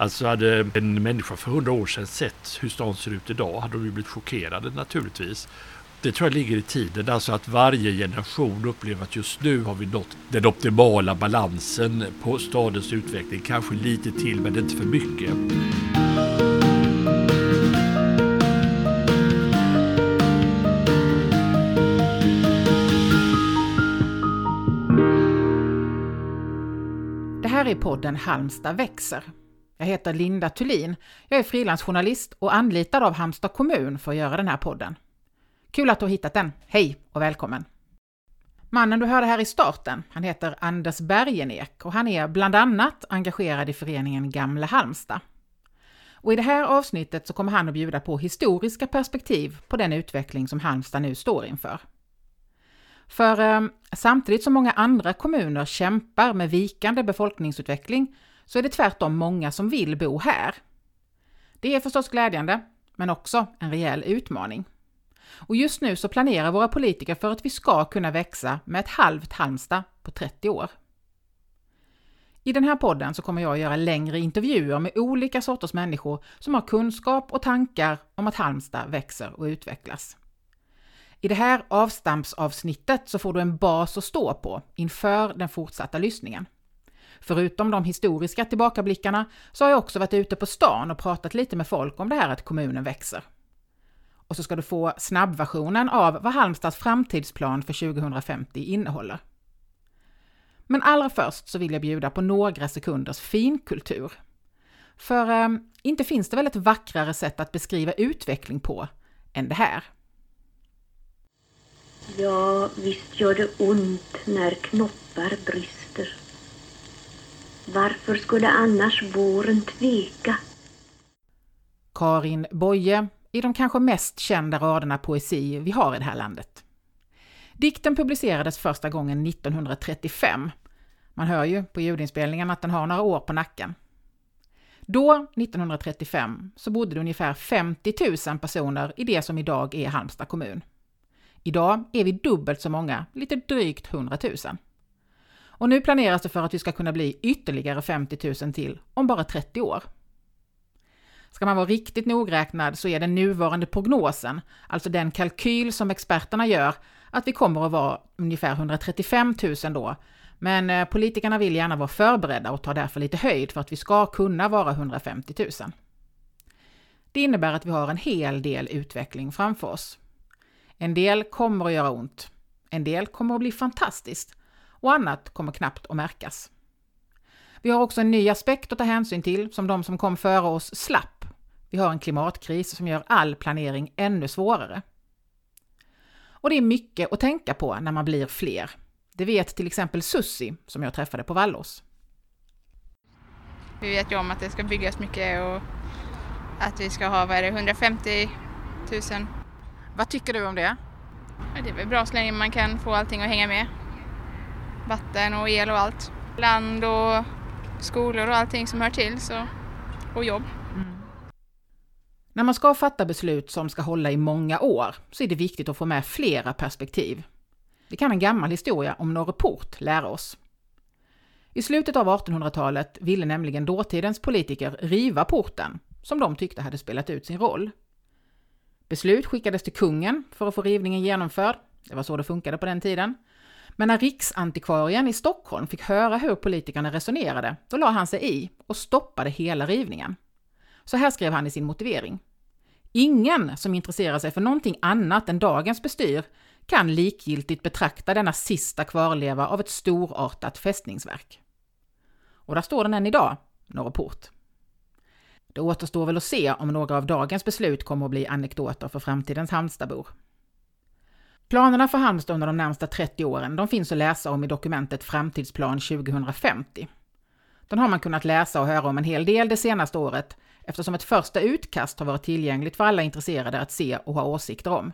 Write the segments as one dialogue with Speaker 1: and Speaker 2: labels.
Speaker 1: Alltså hade en människa för hundra år sedan sett hur stan ser ut idag hade de ju blivit chockerade naturligtvis. Det tror jag ligger i tiden, alltså att varje generation upplever att just nu har vi nått den optimala balansen på stadens utveckling. Kanske lite till, men inte för mycket.
Speaker 2: Det här är podden Halmstad växer. Jag heter Linda Thulin. Jag är frilansjournalist och anlitad av Halmstad kommun för att göra den här podden. Kul att du har hittat den. Hej och välkommen! Mannen du hörde här i starten, han heter Anders Bergenek och han är bland annat engagerad i föreningen Gamla Halmstad. Och i det här avsnittet så kommer han att bjuda på historiska perspektiv på den utveckling som Halmstad nu står inför. För eh, samtidigt som många andra kommuner kämpar med vikande befolkningsutveckling så är det tvärtom många som vill bo här. Det är förstås glädjande, men också en rejäl utmaning. Och just nu så planerar våra politiker för att vi ska kunna växa med ett halvt Halmstad på 30 år. I den här podden så kommer jag att göra längre intervjuer med olika sorters människor som har kunskap och tankar om att Halmstad växer och utvecklas. I det här avstampsavsnittet så får du en bas att stå på inför den fortsatta lyssningen. Förutom de historiska tillbakablickarna så har jag också varit ute på stan och pratat lite med folk om det här att kommunen växer. Och så ska du få snabbversionen av vad Halmstads framtidsplan för 2050 innehåller. Men allra först så vill jag bjuda på några sekunders finkultur. För eh, inte finns det väl ett vackrare sätt att beskriva utveckling på än det här.
Speaker 3: Ja, visst gör det ont när knoppar brister. Varför skulle annars våren tveka?
Speaker 2: Karin Boye i de kanske mest kända raderna poesi vi har i det här landet. Dikten publicerades första gången 1935. Man hör ju på ljudinspelningen att den har några år på nacken. Då, 1935, så bodde det ungefär 50 000 personer i det som idag är Halmstad kommun. Idag är vi dubbelt så många, lite drygt 100 000. Och nu planeras det för att vi ska kunna bli ytterligare 50 000 till om bara 30 år. Ska man vara riktigt nogräknad så är den nuvarande prognosen, alltså den kalkyl som experterna gör, att vi kommer att vara ungefär 135 000 då. Men eh, politikerna vill gärna vara förberedda och tar därför lite höjd för att vi ska kunna vara 150 000. Det innebär att vi har en hel del utveckling framför oss. En del kommer att göra ont. En del kommer att bli fantastiskt. Och annat kommer knappt att märkas. Vi har också en ny aspekt att ta hänsyn till som de som kom före oss slapp. Vi har en klimatkris som gör all planering ännu svårare. Och det är mycket att tänka på när man blir fler. Det vet till exempel Sussi som jag träffade på Vallås.
Speaker 4: Vi vet ju om att det ska byggas mycket och att vi ska ha, vad är det, 150 000
Speaker 2: vad tycker du om det?
Speaker 4: Det är väl bra så länge man kan få allting att hänga med. Vatten och el och allt. Land och skolor och allting som hör till. Så, och jobb. Mm.
Speaker 2: När man ska fatta beslut som ska hålla i många år så är det viktigt att få med flera perspektiv. Det kan en gammal historia om Norreport lära oss. I slutet av 1800-talet ville nämligen dåtidens politiker riva porten, som de tyckte hade spelat ut sin roll. Beslut skickades till kungen för att få rivningen genomförd. Det var så det funkade på den tiden. Men när riksantikvarien i Stockholm fick höra hur politikerna resonerade, då la han sig i och stoppade hela rivningen. Så här skrev han i sin motivering. Ingen som intresserar sig för någonting annat än dagens bestyr kan likgiltigt betrakta denna sista kvarleva av ett storartat fästningsverk. Och där står den än idag, Norrport. Det återstår väl att se om några av dagens beslut kommer att bli anekdoter för framtidens Halmstadbor. Planerna för Halmstad under de närmsta 30 åren de finns att läsa om i dokumentet Framtidsplan 2050. Den har man kunnat läsa och höra om en hel del det senaste året eftersom ett första utkast har varit tillgängligt för alla intresserade att se och ha åsikter om.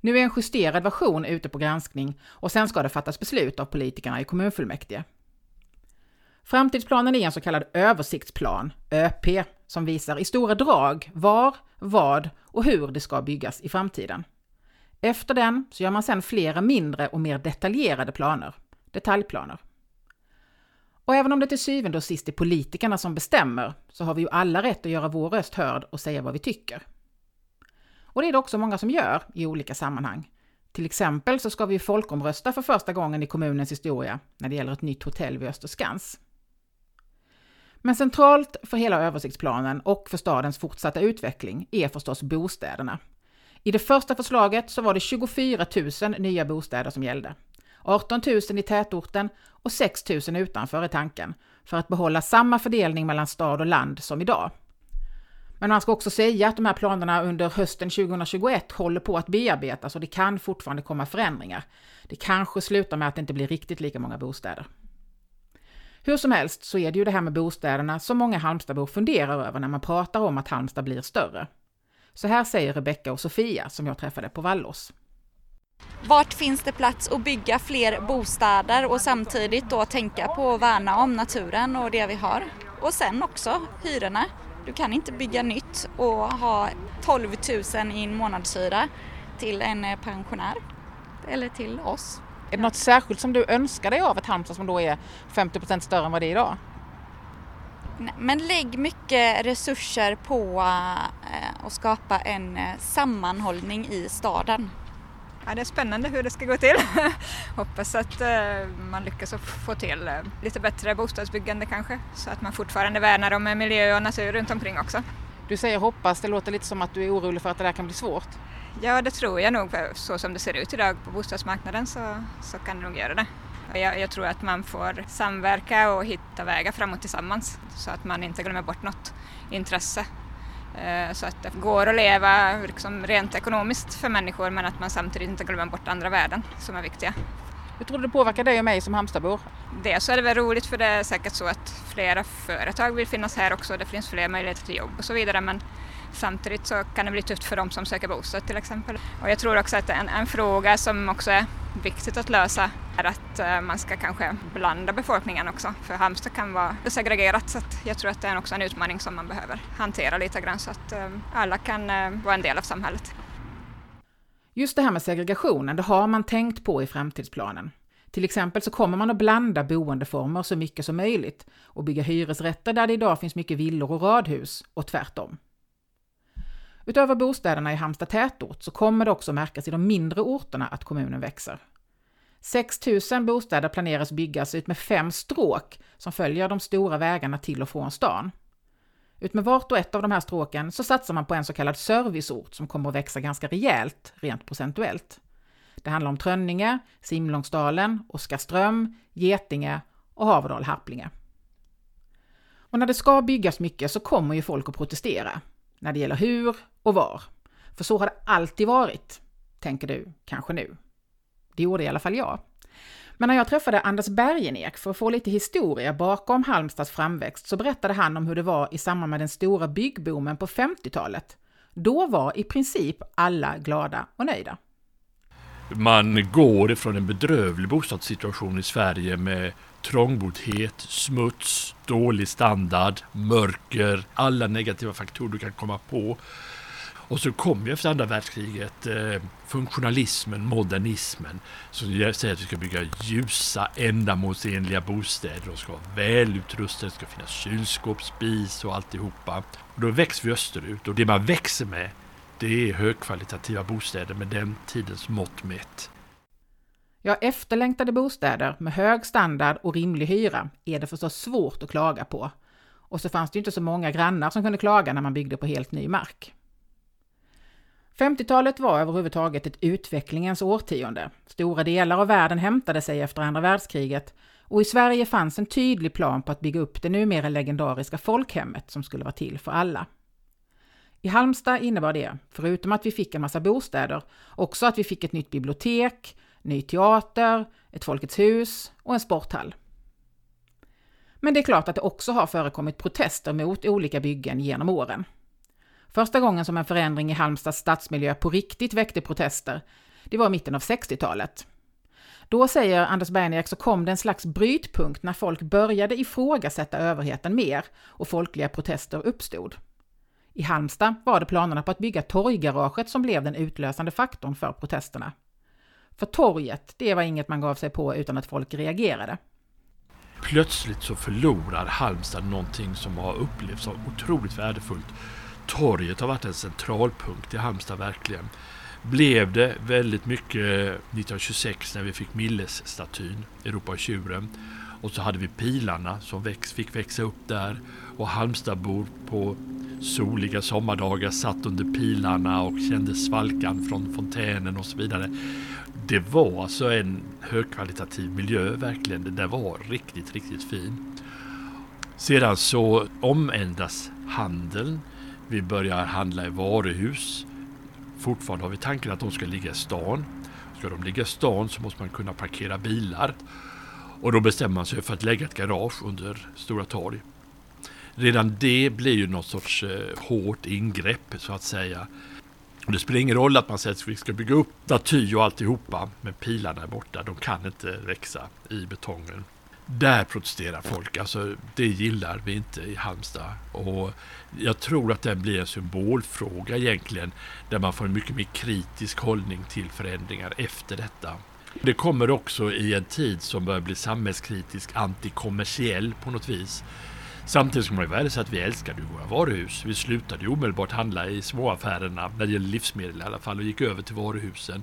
Speaker 2: Nu är en justerad version ute på granskning och sen ska det fattas beslut av politikerna i kommunfullmäktige. Framtidsplanen är en så kallad översiktsplan, ÖP, som visar i stora drag var, vad och hur det ska byggas i framtiden. Efter den så gör man sedan flera mindre och mer detaljerade planer, detaljplaner. Och även om det till syvende och sist är politikerna som bestämmer, så har vi ju alla rätt att göra vår röst hörd och säga vad vi tycker. Och det är det också många som gör i olika sammanhang. Till exempel så ska vi folkomrösta för första gången i kommunens historia när det gäller ett nytt hotell vid Österskans. Men centralt för hela översiktsplanen och för stadens fortsatta utveckling är förstås bostäderna. I det första förslaget så var det 24 000 nya bostäder som gällde. 18 000 i tätorten och 6 000 utanför i tanken, för att behålla samma fördelning mellan stad och land som idag. Men man ska också säga att de här planerna under hösten 2021 håller på att bearbetas och det kan fortfarande komma förändringar. Det kanske slutar med att det inte blir riktigt lika många bostäder. Hur som helst så är det ju det här med bostäderna som många Halmstadbor funderar över när man pratar om att Halmstad blir större. Så här säger Rebecka och Sofia som jag träffade på Vallås.
Speaker 5: Vart finns det plats att bygga fler bostäder och samtidigt då tänka på att värna om naturen och det vi har? Och sen också hyrorna. Du kan inte bygga nytt och ha 12 000 i en månadshyra till en eh, pensionär eller till oss.
Speaker 2: Är det något särskilt som du önskar dig av ett Halmstad som då är 50% större än vad det är idag?
Speaker 5: Men lägg mycket resurser på eh, att skapa en eh, sammanhållning i staden.
Speaker 6: Ja, det är spännande hur det ska gå till. Hoppas att uh, man lyckas få till uh, lite bättre bostadsbyggande kanske så att man fortfarande värnar om miljö och natur runt omkring också.
Speaker 2: Du säger hoppas, det låter lite som att du är orolig för att det där kan bli svårt.
Speaker 6: Ja, det tror jag nog. Så som det ser ut idag på bostadsmarknaden så, så kan det nog göra det. Jag, jag, tror att man får samverka och hitta vägar framåt tillsammans så att man inte glömmer bort något intresse Eh, så att det går att leva liksom rent ekonomiskt för människor men att man samtidigt inte glömmer bort andra värden som är viktiga.
Speaker 2: Hur tror du det påverkar dig och mig som Halmstadbor?
Speaker 6: Dels så är det väl roligt för det är säkert så att flera företag vill finnas här också, det finns fler möjligheter till jobb och så vidare men Samtidigt så kan det bli tufft för de som söker bostad till exempel. Och jag tror också att en, en fråga som också är viktigt att lösa är att eh, man ska kanske blanda befolkningen också. För Halmstad kan vara segregerat så att jag tror att det är också en utmaning som man behöver hantera lite grann så att eh, alla kan eh, vara en del av samhället.
Speaker 2: Just det här med segregationen, det har man tänkt på i framtidsplanen. Till exempel så kommer man att blanda boendeformer så mycket som möjligt och bygga hyresrätter där det idag finns mycket villor och radhus och tvärtom. Utöver bostäderna i Halmstad tätort så kommer det också märkas i de mindre orterna att kommunen växer. 6 000 bostäder planeras byggas ut med fem stråk som följer de stora vägarna till och från stan. Utmed vart och ett av de här stråken så satsar man på en så kallad serviceort som kommer att växa ganska rejält rent procentuellt. Det handlar om Trönninge, Simlångsdalen, Oskarström, Getinge och Haverdal-Harplinge. Och när det ska byggas mycket så kommer ju folk att protestera när det gäller hur och var. För så har det alltid varit, tänker du kanske nu. Det gjorde i alla fall jag. Men när jag träffade Anders Bergenek för att få lite historia bakom Halmstads framväxt så berättade han om hur det var i samband med den stora byggboomen på 50-talet. Då var i princip alla glada och nöjda.
Speaker 1: Man går ifrån en bedrövlig bostadssituation i Sverige med trångboddhet, smuts, dålig standard, mörker, alla negativa faktorer du kan komma på. Och så kom ju efter andra världskriget eh, funktionalismen, modernismen, som säger att vi ska bygga ljusa, ändamålsenliga bostäder. De ska vara välutrustade, det ska finnas kylskåp, spis och alltihopa. Och då växer vi österut och det man växer med det är högkvalitativa bostäder med den tidens mått mätt.
Speaker 2: Ja, efterlängtade bostäder med hög standard och rimlig hyra är det förstås svårt att klaga på. Och så fanns det ju inte så många grannar som kunde klaga när man byggde på helt ny mark. 50-talet var överhuvudtaget ett utvecklingens årtionde. Stora delar av världen hämtade sig efter andra världskriget och i Sverige fanns en tydlig plan på att bygga upp det numera legendariska folkhemmet som skulle vara till för alla. I Halmstad innebar det, förutom att vi fick en massa bostäder, också att vi fick ett nytt bibliotek, ny teater, ett Folkets hus och en sporthall. Men det är klart att det också har förekommit protester mot olika byggen genom åren. Första gången som en förändring i Halmstads stadsmiljö på riktigt väckte protester, det var mitten av 60-talet. Då, säger Anders Bergnek, så kom det en slags brytpunkt när folk började ifrågasätta överheten mer och folkliga protester uppstod. I Halmstad var det planerna på att bygga torggaraget som blev den utlösande faktorn för protesterna. För torget, det var inget man gav sig på utan att folk reagerade.
Speaker 1: plötsligt så förlorar Halmstad någonting som har upplevts som otroligt värdefullt. Torget har varit en centralpunkt i Halmstad verkligen. Blev det väldigt mycket 1926 när vi fick Millesstatyn, Europa och tjuren. Och så hade vi pilarna som väx, fick växa upp där. Och Halmstadbor på soliga sommardagar satt under pilarna och kände svalkan från fontänen och så vidare. Det var alltså en högkvalitativ miljö verkligen. Den där var riktigt, riktigt fin. Sedan så omändras handeln. Vi börjar handla i varuhus. Fortfarande har vi tanken att de ska ligga i stan. Ska de ligga i stan så måste man kunna parkera bilar. Och då bestämmer man sig för att lägga ett garage under Stora torg. Redan det blir ju något sorts eh, hårt ingrepp så att säga. Och det spelar ingen roll att man säger att vi ska bygga upp staty och alltihopa, men pilarna är borta. De kan inte växa i betongen. Där protesterar folk, alltså det gillar vi inte i Halmstad. Och jag tror att det blir en symbolfråga egentligen, där man får en mycket mer kritisk hållning till förändringar efter detta. Det kommer också i en tid som börjar bli samhällskritisk, antikommersiell på något vis. Samtidigt ska man ju värdesätta att vi älskade våra varuhus. Vi slutade ju omedelbart handla i småaffärerna, när det gäller livsmedel i alla fall, och gick över till varuhusen.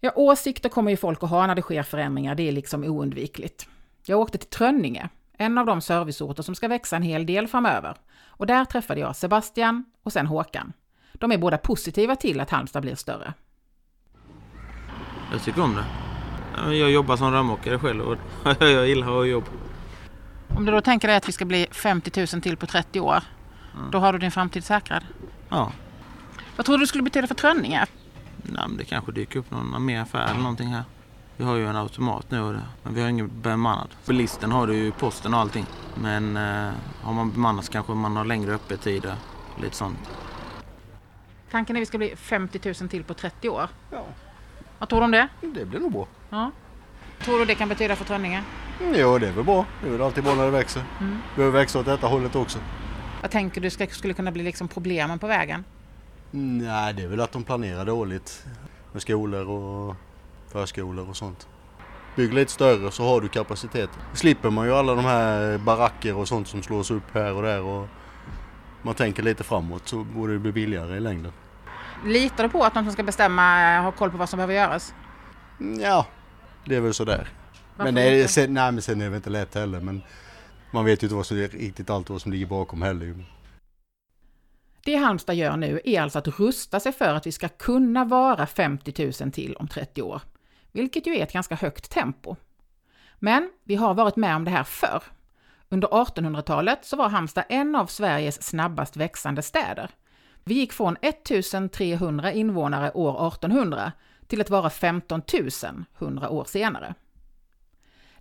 Speaker 2: Ja, åsikter kommer ju folk att ha när det sker förändringar, det är liksom oundvikligt. Jag åkte till Trönninge, en av de serviceorter som ska växa en hel del framöver. Och där träffade jag Sebastian och sen Håkan. De är båda positiva till att Halmstad blir större.
Speaker 7: Jag tycker om det. Jag jobbar som rörmokare själv och jag gillar att ha jobb.
Speaker 2: Om du då tänker dig att vi ska bli 50 000 till på 30 år, mm. då har du din framtid säkrad?
Speaker 7: Ja.
Speaker 2: Vad tror du skulle betyda för Trönninge?
Speaker 7: Nej, det kanske dyker upp någon mer affär eller någonting här. Vi har ju en automat nu, men vi har ingen bemannad. Bilisten har du ju posten och allting. Men eh, har man bemannat så kanske man har längre öppettider. Lite sånt.
Speaker 2: Tanken är att vi ska bli 50 000 till på 30 år.
Speaker 8: Ja.
Speaker 2: Vad tror du om det?
Speaker 8: Det blir nog bra.
Speaker 2: Ja. Tror du det kan betyda för Trönninge?
Speaker 8: Ja, det är väl bra. Det är väl alltid bra när det växer. Mm. Behöver växa åt detta hållet också.
Speaker 2: Vad tänker du skulle kunna bli liksom problemen på vägen?
Speaker 8: Nej, det är väl att de planerar dåligt med skolor och förskolor och sånt. Bygg lite större så har du kapacitet. slipper man ju alla de här baracker och sånt som slås upp här och där. Och man tänker lite framåt så borde det bli billigare i längden.
Speaker 2: Litar du på att de som ska bestämma har koll på vad som behöver göras?
Speaker 8: Ja, det är väl sådär. men, nej, sen, nej, men sen är det väl inte lätt heller. Men man vet ju inte vad som riktigt allt vad som ligger bakom heller.
Speaker 2: Det Halmstad gör nu är alltså att rusta sig för att vi ska kunna vara 50 000 till om 30 år, vilket ju är ett ganska högt tempo. Men vi har varit med om det här förr. Under 1800-talet så var Halmstad en av Sveriges snabbast växande städer. Vi gick från 1300 invånare år 1800 till att vara 15 000 100 år senare.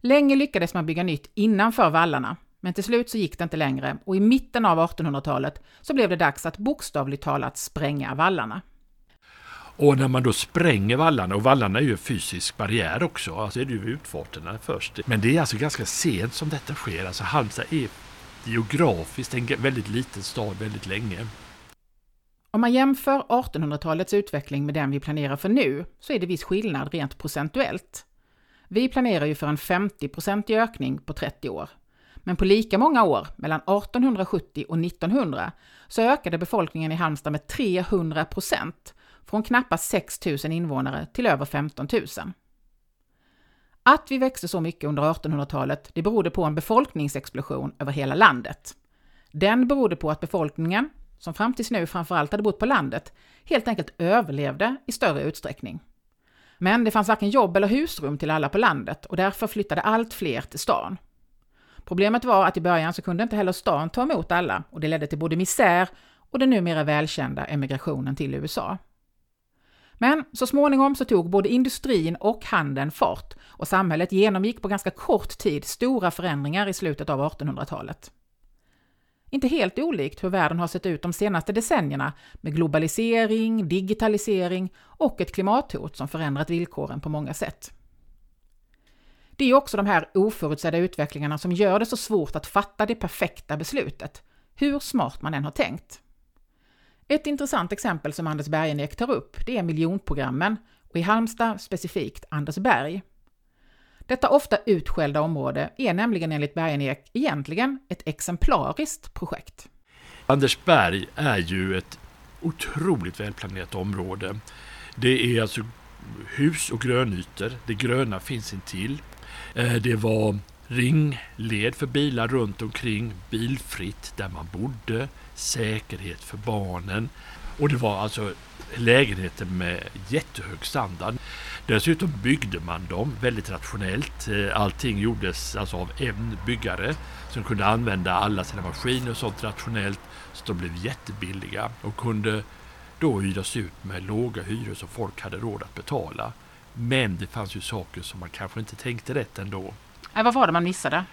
Speaker 2: Länge lyckades man bygga nytt innanför vallarna, men till slut så gick det inte längre och i mitten av 1800-talet så blev det dags att bokstavligt talat spränga vallarna.
Speaker 1: Och när man då spränger vallarna, och vallarna är ju en fysisk barriär också, alltså är det ju utfarterna först. Men det är alltså ganska sent som detta sker, alltså Halmstad är geografiskt en väldigt liten stad väldigt länge.
Speaker 2: Om man jämför 1800-talets utveckling med den vi planerar för nu, så är det viss skillnad rent procentuellt. Vi planerar ju för en 50-procentig ökning på 30 år. Men på lika många år, mellan 1870 och 1900, så ökade befolkningen i Halmstad med 300 procent, från knappt 6 000 invånare till över 15 000. Att vi växte så mycket under 1800-talet, det berodde på en befolkningsexplosion över hela landet. Den berodde på att befolkningen, som fram tills nu framförallt hade bott på landet, helt enkelt överlevde i större utsträckning. Men det fanns varken jobb eller husrum till alla på landet och därför flyttade allt fler till stan. Problemet var att i början så kunde inte heller stan ta emot alla och det ledde till både misär och den numera välkända emigrationen till USA. Men så småningom så tog både industrin och handeln fart och samhället genomgick på ganska kort tid stora förändringar i slutet av 1800-talet. Inte helt olikt hur världen har sett ut de senaste decennierna med globalisering, digitalisering och ett klimathot som förändrat villkoren på många sätt. Det är också de här oförutsedda utvecklingarna som gör det så svårt att fatta det perfekta beslutet, hur smart man än har tänkt. Ett intressant exempel som Anders Bergenek tar upp, det är miljonprogrammen och i Halmstad specifikt Andersberg. Detta ofta utskällda område är nämligen enligt Bergenek egentligen ett exemplariskt projekt.
Speaker 1: Andersberg är ju ett otroligt välplanerat område. Det är alltså hus och grönytor. Det gröna finns intill. Eh, det var ringled för bilar runt omkring, bilfritt där man bodde, säkerhet för barnen. Och det var alltså lägenheter med jättehög standard. Dessutom byggde man dem väldigt rationellt. Eh, allting gjordes alltså av en byggare som kunde använda alla sina maskiner och sånt rationellt. Så de blev jättebilliga och kunde då hyras ut med låga hyror som folk hade råd att betala. Men det fanns ju saker som man kanske inte tänkte rätt ändå.
Speaker 2: Äh, vad var det man missade?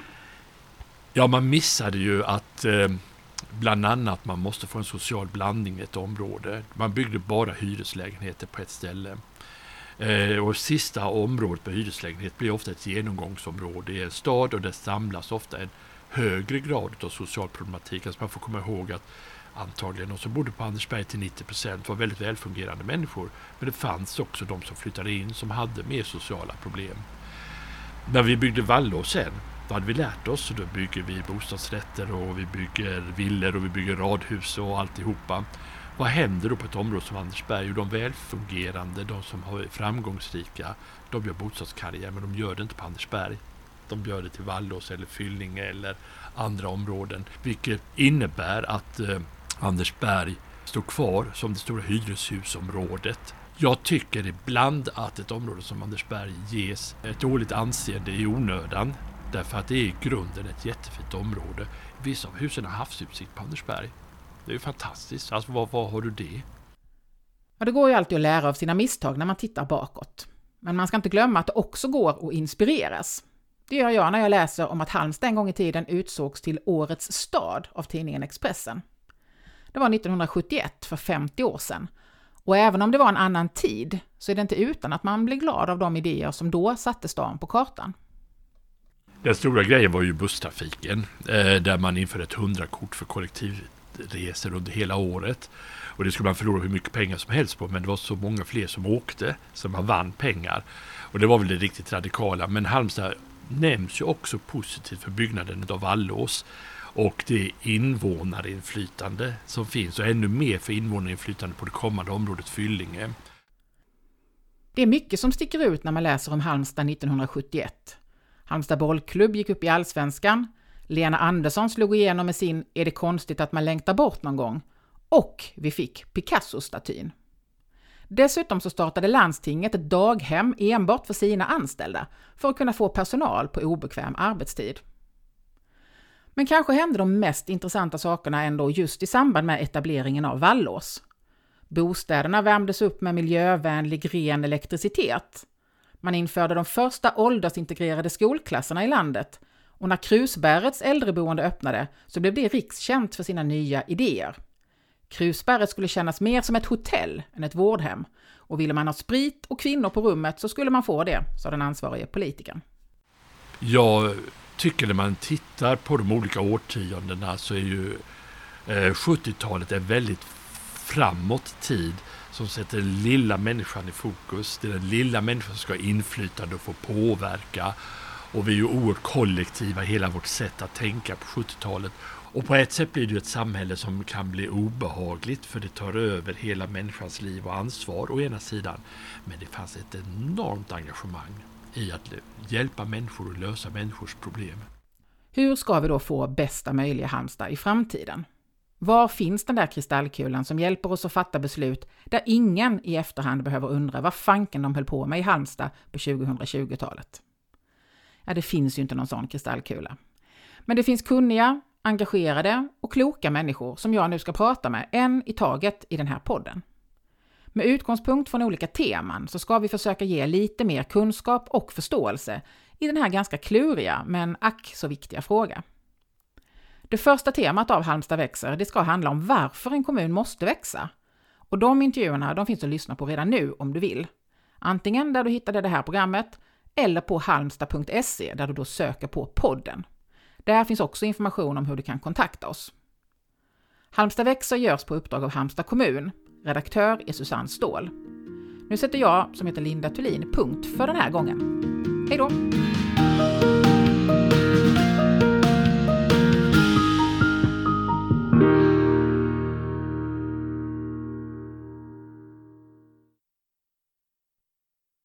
Speaker 1: Ja, man missade ju att eh, bland annat man måste få en social blandning i ett område. Man byggde bara hyreslägenheter på ett ställe. Eh, och sista området med hyreslägenhet blir ofta ett genomgångsområde i en stad och där samlas ofta en högre grad av social problematik. Alltså man får komma ihåg att antagligen de som bodde på Andersberg till 90 procent var väldigt välfungerande människor. Men det fanns också de som flyttade in som hade mer sociala problem. När vi byggde Vallå sen, då hade vi lärt oss och då bygger vi bostadsrätter och vi bygger villor och vi bygger radhus och alltihopa. Vad händer då på ett område som Andersberg? Och de välfungerande, de som är framgångsrika, de gör bostadskarriär men de gör det inte på Andersberg. De gör det till Vallås eller Fyllinge eller andra områden. Vilket innebär att eh, Andersberg står kvar som det stora hyreshusområdet. Jag tycker ibland att ett område som Andersberg ges ett dåligt anseende i onödan. Därför att det är i grunden ett jättefint område. Vissa av husen har havsutsikt på Andersberg. Det är ju fantastiskt. Alltså var, var har du det?
Speaker 2: Ja, det går ju alltid att lära av sina misstag när man tittar bakåt. Men man ska inte glömma att det också går att inspireras. Det gör jag när jag läser om att Halmstad en gång i tiden utsågs till Årets stad av tidningen Expressen. Det var 1971, för 50 år sedan. Och även om det var en annan tid så är det inte utan att man blir glad av de idéer som då satte stan på kartan.
Speaker 1: Den stora grejen var ju busstrafiken, eh, där man införde ett 100-kort för resor under hela året. Och det skulle man förlora hur mycket pengar som helst på, men det var så många fler som åkte, så man vann pengar. Och det var väl det riktigt radikala, men Halmstad nämns ju också positivt för byggnaden av Vallås och det invånarinflytande som finns och ännu mer för invånarinflytande på det kommande området Fyllinge.
Speaker 2: Det är mycket som sticker ut när man läser om Halmstad 1971. Halmstad bollklubb gick upp i allsvenskan, Lena Andersson slog igenom med sin Är det konstigt att man längtar bort någon gång? Och vi fick Picasso-statyn. Dessutom så startade landstinget ett daghem enbart för sina anställda för att kunna få personal på obekväm arbetstid. Men kanske hände de mest intressanta sakerna ändå just i samband med etableringen av Vallås. Bostäderna värmdes upp med miljövänlig ren elektricitet. Man införde de första åldersintegrerade skolklasserna i landet och när Krusbärets äldreboende öppnade så blev det rikskänt för sina nya idéer. Krusbäret skulle kännas mer som ett hotell än ett vårdhem och ville man ha sprit och kvinnor på rummet så skulle man få det, sa den ansvarige politikern.
Speaker 1: Jag tycker när man tittar på de olika årtiondena så är ju eh, 70-talet en väldigt framåt tid som sätter den lilla människan i fokus. Det är den lilla människan som ska ha inflytande och få påverka. Och vi är ju oerhört kollektiva i hela vårt sätt att tänka på 70-talet. Och på ett sätt blir det ju ett samhälle som kan bli obehagligt för det tar över hela människans liv och ansvar å ena sidan. Men det fanns ett enormt engagemang i att hjälpa människor och lösa människors problem.
Speaker 2: Hur ska vi då få bästa möjliga Halmstad i framtiden? Var finns den där kristallkulan som hjälper oss att fatta beslut där ingen i efterhand behöver undra vad fanken de höll på med i Halmstad på 2020-talet? Ja, det finns ju inte någon sån kristallkula. Men det finns kunniga, engagerade och kloka människor som jag nu ska prata med en i taget i den här podden. Med utgångspunkt från olika teman så ska vi försöka ge lite mer kunskap och förståelse i den här ganska kluriga men ack så viktiga fråga. Det första temat av Halmstad växer, det ska handla om varför en kommun måste växa. Och de intervjuerna de finns att lyssna på redan nu om du vill. Antingen där du hittade det här programmet eller på halmstad.se där du då söker på podden. Där finns också information om hur du kan kontakta oss. Halmstad växer görs på uppdrag av Halmstad kommun. Redaktör är Susanne Ståhl. Nu sätter jag, som heter Linda Thulin, punkt för den här gången. Hej då!